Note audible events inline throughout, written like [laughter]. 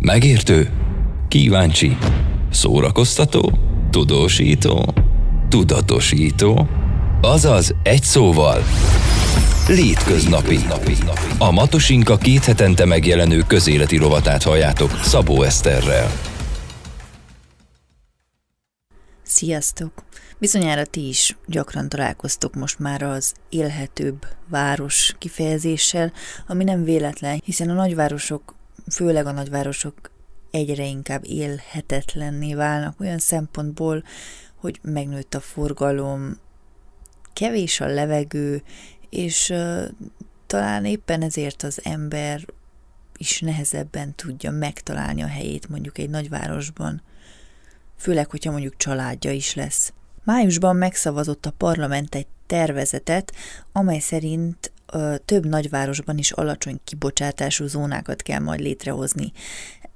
Megértő, kíváncsi, szórakoztató, tudósító, tudatosító, azaz egy szóval Létköznapi. A Matosinka két hetente megjelenő közéleti rovatát halljátok Szabó Eszterrel. Sziasztok! Bizonyára ti is gyakran találkoztok most már az élhetőbb város kifejezéssel, ami nem véletlen, hiszen a nagyvárosok, főleg a nagyvárosok egyre inkább élhetetlenné válnak olyan szempontból, hogy megnőtt a forgalom, kevés a levegő, és talán éppen ezért az ember is nehezebben tudja megtalálni a helyét mondjuk egy nagyvárosban, főleg, hogyha mondjuk családja is lesz. Májusban megszavazott a parlament egy tervezetet, amely szerint több nagyvárosban is alacsony kibocsátású zónákat kell majd létrehozni.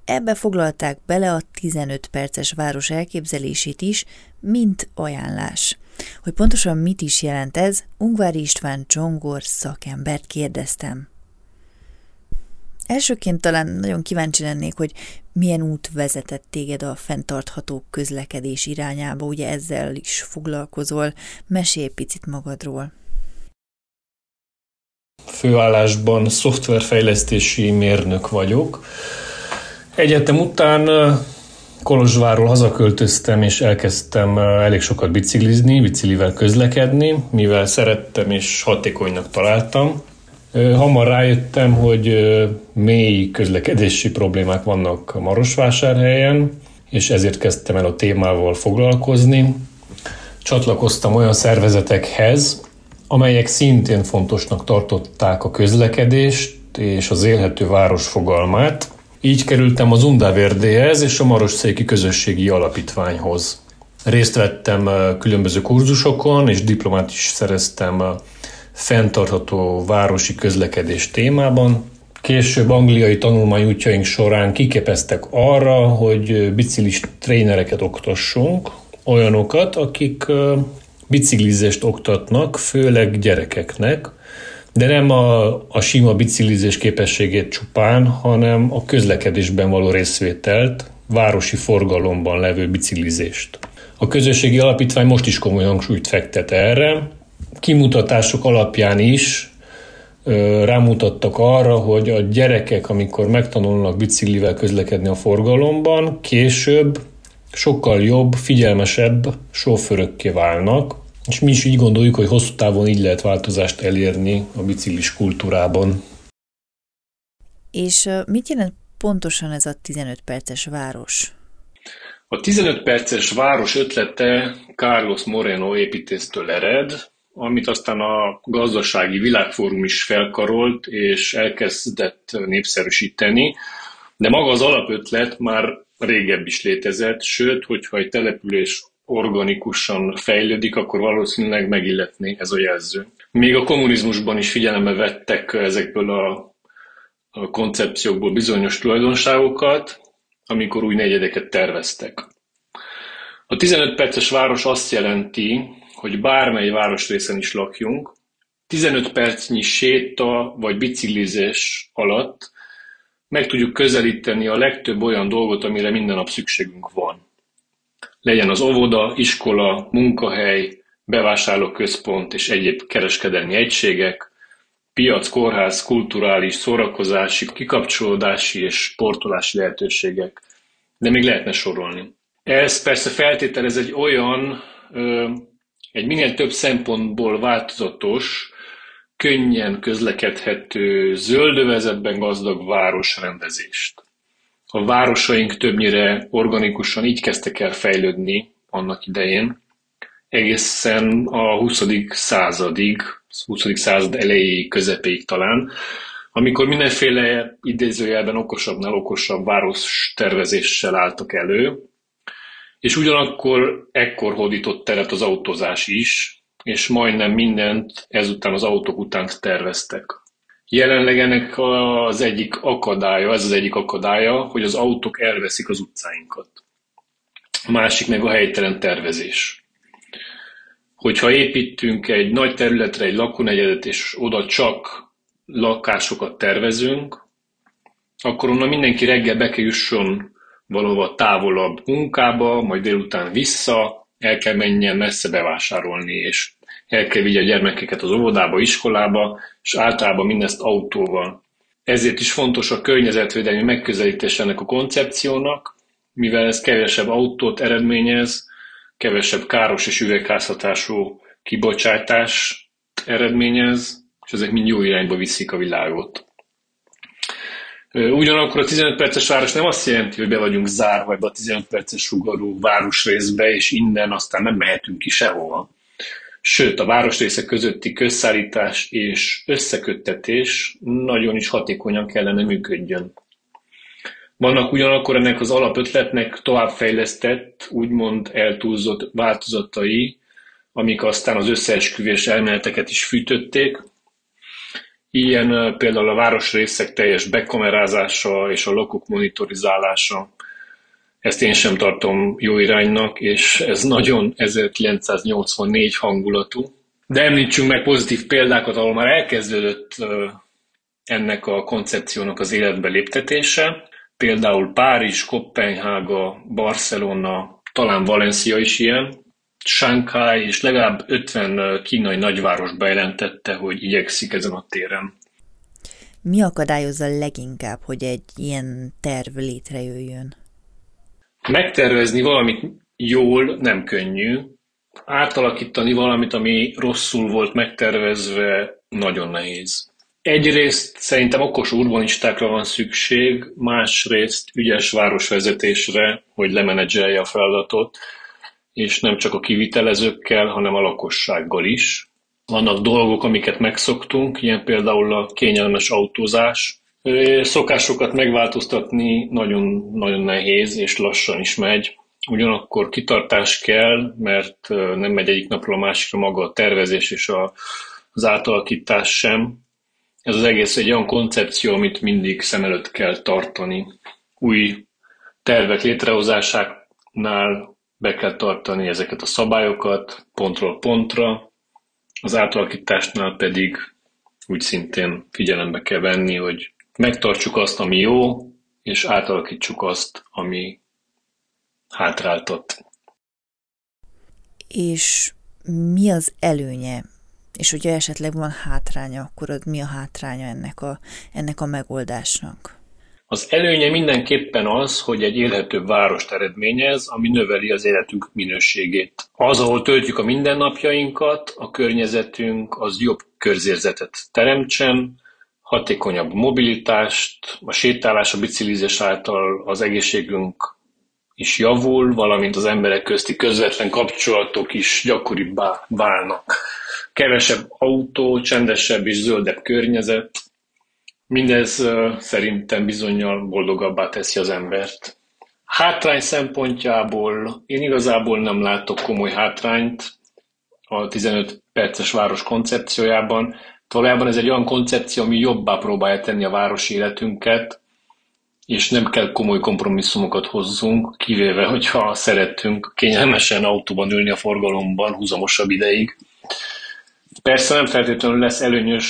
Ebbe foglalták bele a 15 perces város elképzelését is, mint ajánlás. Hogy pontosan mit is jelent ez, Ungvári István Csongor szakembert kérdeztem. Elsőként talán nagyon kíváncsi lennék, hogy milyen út vezetett téged a fenntartható közlekedés irányába, ugye ezzel is foglalkozol. Mesélj picit magadról. Főállásban szoftverfejlesztési mérnök vagyok. Egyetem után Kolozsvárról hazaköltöztem, és elkezdtem elég sokat biciklizni, biciklivel közlekedni, mivel szerettem és hatékonynak találtam. Hamar rájöttem, hogy mély közlekedési problémák vannak Marosvásárhelyen, és ezért kezdtem el a témával foglalkozni. Csatlakoztam olyan szervezetekhez, amelyek szintén fontosnak tartották a közlekedést és az élhető város fogalmát, így kerültem az Undaverdéhez és a Marosszéki Közösségi Alapítványhoz. Részt vettem különböző kurzusokon, és diplomát is szereztem fenntartható városi közlekedés témában. Később angliai tanulmányútjaink során kiképeztek arra, hogy biciklis trénereket oktassunk, olyanokat, akik biciklizést oktatnak, főleg gyerekeknek, de nem a, a sima biciklizés képességét csupán, hanem a közlekedésben való részvételt, városi forgalomban levő biciklizést. A közösségi alapítvány most is komoly hangsúlyt fektet erre. Kimutatások alapján is ö, rámutattak arra, hogy a gyerekek, amikor megtanulnak biciklivel közlekedni a forgalomban, később sokkal jobb, figyelmesebb sofőrökké válnak, és mi is így gondoljuk, hogy hosszú távon így lehet változást elérni a biciklis kultúrában. És mit jelent pontosan ez a 15 perces város? A 15 perces város ötlete Carlos Moreno építésztől ered, amit aztán a gazdasági világfórum is felkarolt és elkezdett népszerűsíteni, de maga az alapötlet már régebb is létezett, sőt, hogyha egy település organikusan fejlődik, akkor valószínűleg megilletné ez a jelző. Még a kommunizmusban is figyelembe vettek ezekből a, a koncepciókból bizonyos tulajdonságokat, amikor új negyedeket terveztek. A 15 perces város azt jelenti, hogy bármely városrészen is lakjunk, 15 percnyi séta vagy biciklizés alatt meg tudjuk közelíteni a legtöbb olyan dolgot, amire minden nap szükségünk van legyen az óvoda, iskola, munkahely, bevásárlóközpont és egyéb kereskedelmi egységek, piac, kórház, kulturális, szórakozási, kikapcsolódási és sportolási lehetőségek, de még lehetne sorolni. Ez persze feltételez egy olyan, egy minél több szempontból változatos, könnyen közlekedhető, zöldövezetben gazdag városrendezést. A városaink többnyire organikusan így kezdtek el fejlődni annak idején, egészen a 20. századig, 20. század elejéig, közepéig talán, amikor mindenféle idézőjelben okosabbnál okosabb város tervezéssel álltak elő, és ugyanakkor ekkor hódított teret az autózás is, és majdnem mindent ezután az autók után terveztek. Jelenleg ennek az egyik akadálya, ez az egyik akadálya, hogy az autók elveszik az utcáinkat. A másik meg a helytelen tervezés. Hogyha építünk egy nagy területre egy lakónegyedet, és oda csak lakásokat tervezünk, akkor onnan mindenki reggel be kell jusson valahova távolabb munkába, majd délután vissza, el kell menjen messze bevásárolni, és el kell vigye a gyermekeket az óvodába, iskolába, és általában mindezt autóval. Ezért is fontos a környezetvédelmi megközelítés ennek a koncepciónak, mivel ez kevesebb autót eredményez, kevesebb káros és üvegházhatású kibocsátás eredményez, és ezek mind jó irányba viszik a világot. Ugyanakkor a 15 perces város nem azt jelenti, hogy be vagyunk zárva ebbe a 15 perces sugarú városrészbe, és innen aztán nem mehetünk ki sehova. Sőt, a városrészek közötti közszállítás és összeköttetés nagyon is hatékonyan kellene működjön. Vannak ugyanakkor ennek az alapötletnek továbbfejlesztett, úgymond eltúlzott változatai, amik aztán az összeesküvés elméleteket is fűtötték. Ilyen például a városrészek teljes bekamerázása és a lakók monitorizálása. Ezt én sem tartom jó iránynak, és ez nagyon 1984 hangulatú. De említsünk meg pozitív példákat, ahol már elkezdődött ennek a koncepciónak az életbe léptetése. Például Párizs, Kopenhága, Barcelona, talán Valencia is ilyen. Shanghai és legalább 50 kínai nagyváros bejelentette, hogy igyekszik ezen a téren. Mi akadályozza leginkább, hogy egy ilyen terv létrejöjjön? Megtervezni valamit jól nem könnyű. Átalakítani valamit, ami rosszul volt megtervezve, nagyon nehéz. Egyrészt szerintem okos urbanistákra van szükség, másrészt ügyes városvezetésre, hogy lemenedzselje a feladatot, és nem csak a kivitelezőkkel, hanem a lakossággal is. Vannak dolgok, amiket megszoktunk, ilyen például a kényelmes autózás. Szokásokat megváltoztatni nagyon, nagyon nehéz, és lassan is megy. Ugyanakkor kitartás kell, mert nem megy egyik napról a másikra maga a tervezés és a, az átalakítás sem. Ez az egész egy olyan koncepció, amit mindig szem előtt kell tartani. Új tervek létrehozásánál be kell tartani ezeket a szabályokat pontról pontra, az átalakításnál pedig úgy szintén figyelembe kell venni, hogy megtartsuk azt, ami jó, és átalakítsuk azt, ami hátráltat. És mi az előnye és hogyha esetleg van hátránya, akkor mi a hátránya ennek a, ennek a megoldásnak? Az előnye mindenképpen az, hogy egy élhetőbb várost eredményez, ami növeli az életünk minőségét. Az, ahol töltjük a mindennapjainkat, a környezetünk, az jobb körzérzetet teremtsen, hatékonyabb mobilitást, a sétálás, a biciklizés által az egészségünk is javul, valamint az emberek közti közvetlen kapcsolatok is gyakoribbá válnak. Kevesebb autó, csendesebb és zöldebb környezet, mindez szerintem bizonyal boldogabbá teszi az embert. Hátrány szempontjából én igazából nem látok komoly hátrányt a 15 perces város koncepciójában. Valójában ez egy olyan koncepció, ami jobbá próbálja tenni a városi életünket, és nem kell komoly kompromisszumokat hozzunk, kivéve, hogyha szeretünk kényelmesen autóban ülni a forgalomban húzamosabb ideig. Persze nem feltétlenül lesz előnyös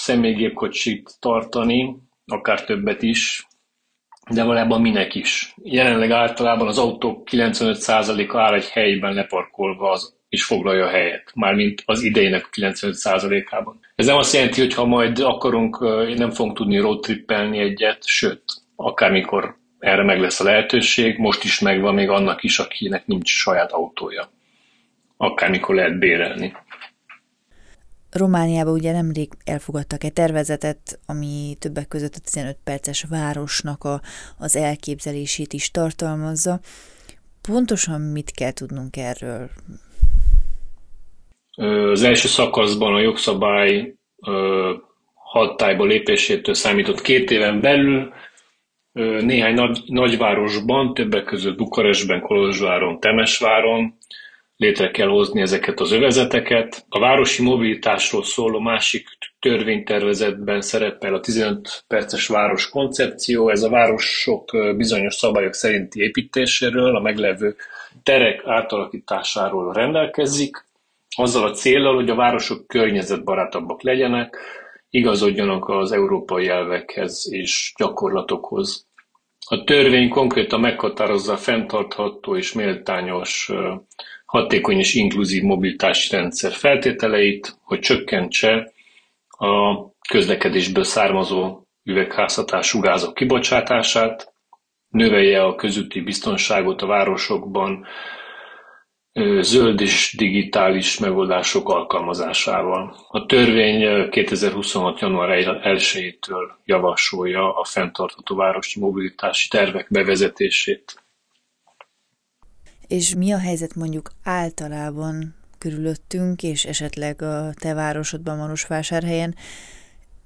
személygépkocsit tartani, akár többet is, de valójában minek is. Jelenleg általában az autók 95%-a áll egy helyben leparkolva az, és foglalja a helyet, mármint az idejének 95%-ában. Ez nem azt jelenti, hogy ha majd akarunk, nem fogunk tudni roadtrippelni egyet, sőt, akármikor erre meg lesz a lehetőség, most is megvan még annak is, akinek nincs saját autója. Akármikor lehet bérelni. Romániában ugye nemrég elfogadtak egy tervezetet, ami többek között a 15 perces városnak a, az elképzelését is tartalmazza. Pontosan mit kell tudnunk erről? Az első szakaszban a jogszabály hatályba lépésétől számított két éven belül néhány nagy, nagyvárosban, többek között Bukarestben, Kolozsváron, Temesváron létre kell hozni ezeket az övezeteket. A városi mobilitásról szóló másik törvénytervezetben szerepel a 15 perces város koncepció. Ez a városok bizonyos szabályok szerinti építéséről, a meglevő terek átalakításáról rendelkezik, azzal a célral, hogy a városok környezetbarátabbak legyenek, igazodjanak az európai elvekhez és gyakorlatokhoz. A törvény konkrétan meghatározza a fenntartható és méltányos, hatékony és inkluzív mobilitási rendszer feltételeit, hogy csökkentse a közlekedésből származó üvegházhatású gázok kibocsátását, növelje a közúti biztonságot a városokban, zöld és digitális megoldások alkalmazásával. A törvény 2026. január 1-től javasolja a fenntartható városi mobilitási tervek bevezetését. És mi a helyzet mondjuk általában körülöttünk, és esetleg a te városodban, Marosvásárhelyen?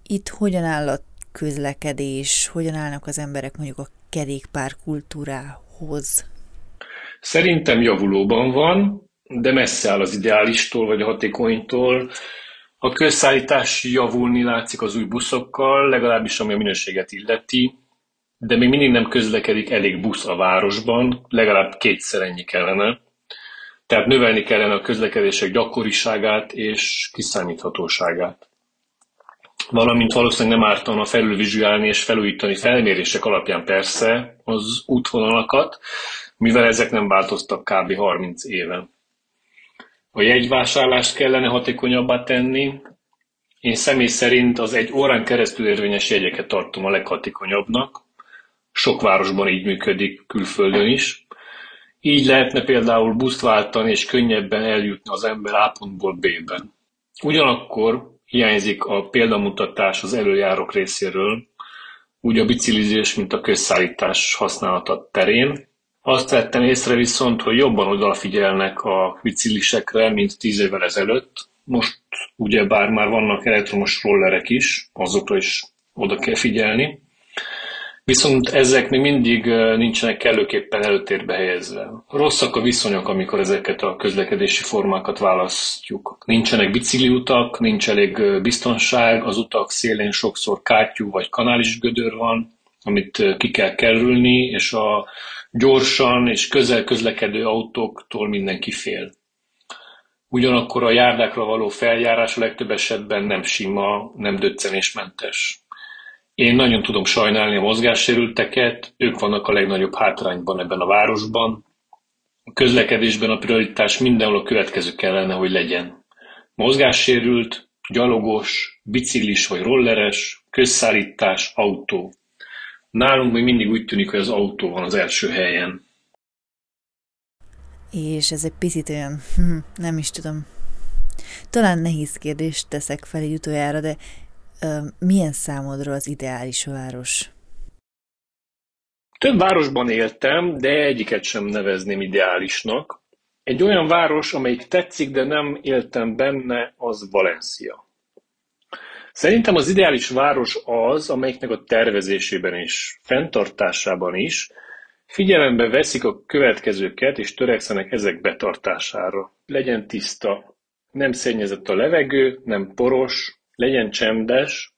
Itt hogyan áll a közlekedés, hogyan állnak az emberek mondjuk a kerékpár kultúrához? Szerintem javulóban van, de messze áll az ideálistól vagy a hatékonytól. A közszállítás javulni látszik az új buszokkal, legalábbis ami a minőséget illeti, de még mindig nem közlekedik elég busz a városban, legalább kétszer ennyi kellene. Tehát növelni kellene a közlekedések gyakoriságát és kiszámíthatóságát. Valamint valószínűleg nem ártana felülvizsgálni és felújítani felmérések alapján persze az útvonalakat, mivel ezek nem változtak kb. 30 éve. A jegyvásárlást kellene hatékonyabbá tenni. Én személy szerint az egy órán keresztül érvényes jegyeket tartom a leghatékonyabbnak. Sok városban így működik, külföldön is. Így lehetne például buszt váltani, és könnyebben eljutni az ember A pontból B-ben. Ugyanakkor hiányzik a példamutatás az előjárok részéről, úgy a biciklizés, mint a közszállítás használata terén, azt vettem észre viszont, hogy jobban odafigyelnek a biciklisekre, mint tíz évvel ezelőtt. Most ugyebár már vannak elektromos rollerek is, azokra is oda kell figyelni. Viszont ezek még mindig nincsenek kellőképpen előtérbe helyezve. Rosszak a viszonyok, amikor ezeket a közlekedési formákat választjuk. Nincsenek bicikliutak, nincs elég biztonság, az utak szélén sokszor kátyú vagy kanális gödör van, amit ki kell kerülni, és a Gyorsan és közel közlekedő autóktól mindenki fél. Ugyanakkor a járdákra való feljárás a legtöbb esetben nem sima, nem döccenésmentes. Én nagyon tudom sajnálni a mozgássérülteket, ők vannak a legnagyobb hátrányban ebben a városban. A közlekedésben a prioritás mindenhol a következő kellene, hogy legyen. Mozgássérült, gyalogos, biciklis vagy rolleres, közszállítás, autó. Nálunk még mindig úgy tűnik, hogy az autó van az első helyen. És ez egy picit olyan, hm, nem is tudom, talán nehéz kérdést teszek fel egy utoljára, de ö, milyen számodra az ideális város? Több városban éltem, de egyiket sem nevezném ideálisnak. Egy olyan város, amelyik tetszik, de nem éltem benne, az Valencia. Szerintem az ideális város az, amelyiknek a tervezésében és fenntartásában is figyelembe veszik a következőket, és törekszenek ezek betartására. Legyen tiszta, nem szennyezett a levegő, nem poros, legyen csendes,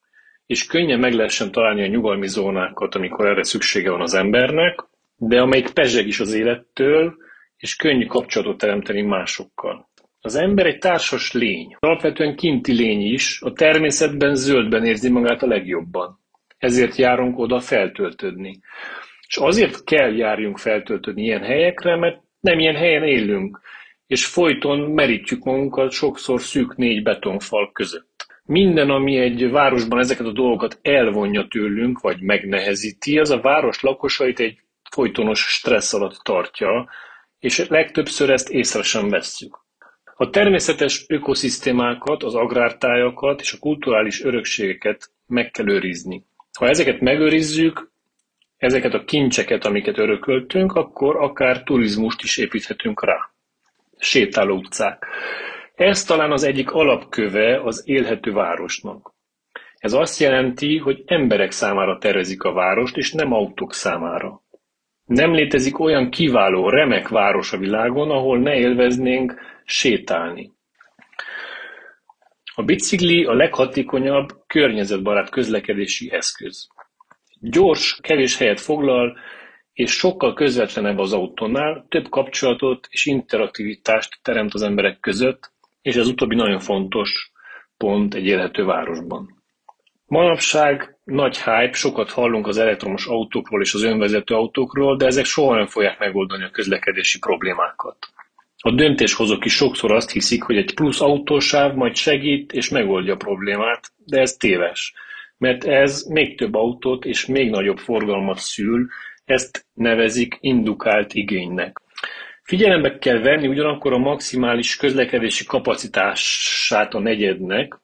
és könnyen meg lehessen találni a nyugalmi zónákat, amikor erre szüksége van az embernek, de amelyik pezseg is az élettől, és könnyű kapcsolatot teremteni másokkal. Az ember egy társas lény, alapvetően kinti lény is, a természetben zöldben érzi magát a legjobban. Ezért járunk oda feltöltődni. És azért kell járjunk feltöltődni ilyen helyekre, mert nem ilyen helyen élünk, és folyton merítjük magunkat sokszor szűk négy betonfal között. Minden, ami egy városban ezeket a dolgokat elvonja tőlünk, vagy megnehezíti, az a város lakosait egy folytonos stressz alatt tartja, és legtöbbször ezt észre sem vesszük. A természetes ökoszisztémákat, az agrártájakat és a kulturális örökségeket meg kell őrizni. Ha ezeket megőrizzük, ezeket a kincseket, amiket örököltünk, akkor akár turizmust is építhetünk rá. Sétáló utcák. Ez talán az egyik alapköve az élhető városnak. Ez azt jelenti, hogy emberek számára tervezik a várost, és nem autók számára. Nem létezik olyan kiváló, remek város a világon, ahol ne élveznénk sétálni. A bicikli a leghatékonyabb, környezetbarát közlekedési eszköz. Gyors, kevés helyet foglal, és sokkal közvetlenebb az autónál, több kapcsolatot és interaktivitást teremt az emberek között, és ez utóbbi nagyon fontos pont egy élhető városban. Manapság nagy hype, sokat hallunk az elektromos autókról és az önvezető autókról, de ezek soha nem fogják megoldani a közlekedési problémákat. A döntéshozók is sokszor azt hiszik, hogy egy plusz autósáv majd segít és megoldja a problémát, de ez téves, mert ez még több autót és még nagyobb forgalmat szül, ezt nevezik indukált igénynek. Figyelembe kell venni ugyanakkor a maximális közlekedési kapacitását a negyednek,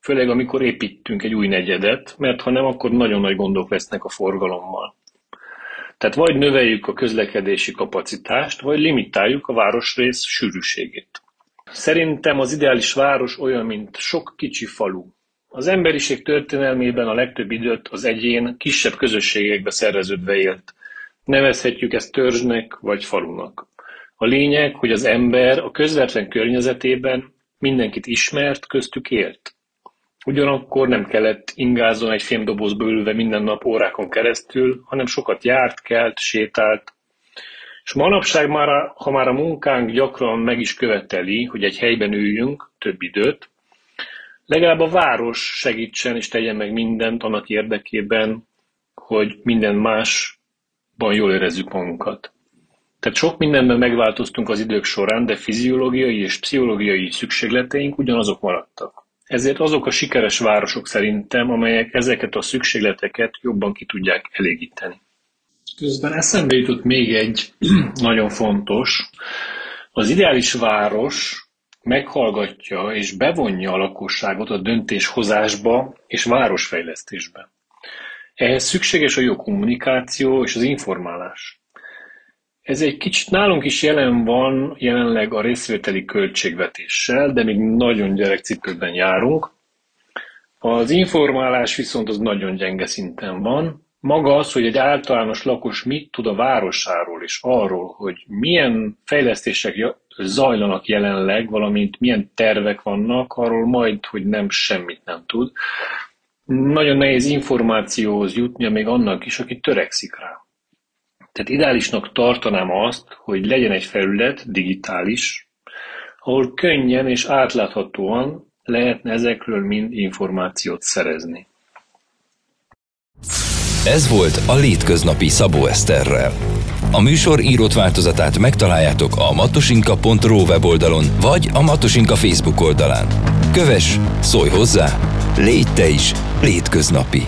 főleg amikor építünk egy új negyedet, mert ha nem, akkor nagyon nagy gondok lesznek a forgalommal. Tehát vagy növeljük a közlekedési kapacitást, vagy limitáljuk a városrész sűrűségét. Szerintem az ideális város olyan, mint sok kicsi falu. Az emberiség történelmében a legtöbb időt az egyén kisebb közösségekbe szerveződve élt. Nevezhetjük ezt törzsnek vagy falunak. A lényeg, hogy az ember a közvetlen környezetében mindenkit ismert, köztük élt. Ugyanakkor nem kellett ingázon egy fémdobozba ülve minden nap órákon keresztül, hanem sokat járt, kelt, sétált. És manapság már, ha már a munkánk gyakran meg is követeli, hogy egy helyben üljünk több időt, legalább a város segítsen és tegyen meg mindent annak érdekében, hogy minden másban jól érezzük magunkat. Tehát sok mindenben megváltoztunk az idők során, de fiziológiai és pszichológiai szükségleteink ugyanazok maradtak. Ezért azok a sikeres városok szerintem, amelyek ezeket a szükségleteket jobban ki tudják elégíteni. Közben eszembe jutott még egy [clears throat] nagyon fontos. Az ideális város meghallgatja és bevonja a lakosságot a döntéshozásba és városfejlesztésbe. Ehhez szükséges a jó kommunikáció és az informálás. Ez egy kicsit nálunk is jelen van jelenleg a részvételi költségvetéssel, de még nagyon gyerekcipőben járunk. Az informálás viszont az nagyon gyenge szinten van. Maga az, hogy egy általános lakos mit tud a városáról és arról, hogy milyen fejlesztések zajlanak jelenleg, valamint milyen tervek vannak, arról majd, hogy nem semmit nem tud. Nagyon nehéz információhoz jutnia még annak is, aki törekszik rá. Tehát ideálisnak tartanám azt, hogy legyen egy felület, digitális, ahol könnyen és átláthatóan lehetne ezekről mind információt szerezni. Ez volt a Létköznapi Szabó Eszterrel. A műsor írott változatát megtaláljátok a matosinka.ro weboldalon vagy a Matosinka Facebook oldalán. Kövess, szólj hozzá, légy te is létköznapi.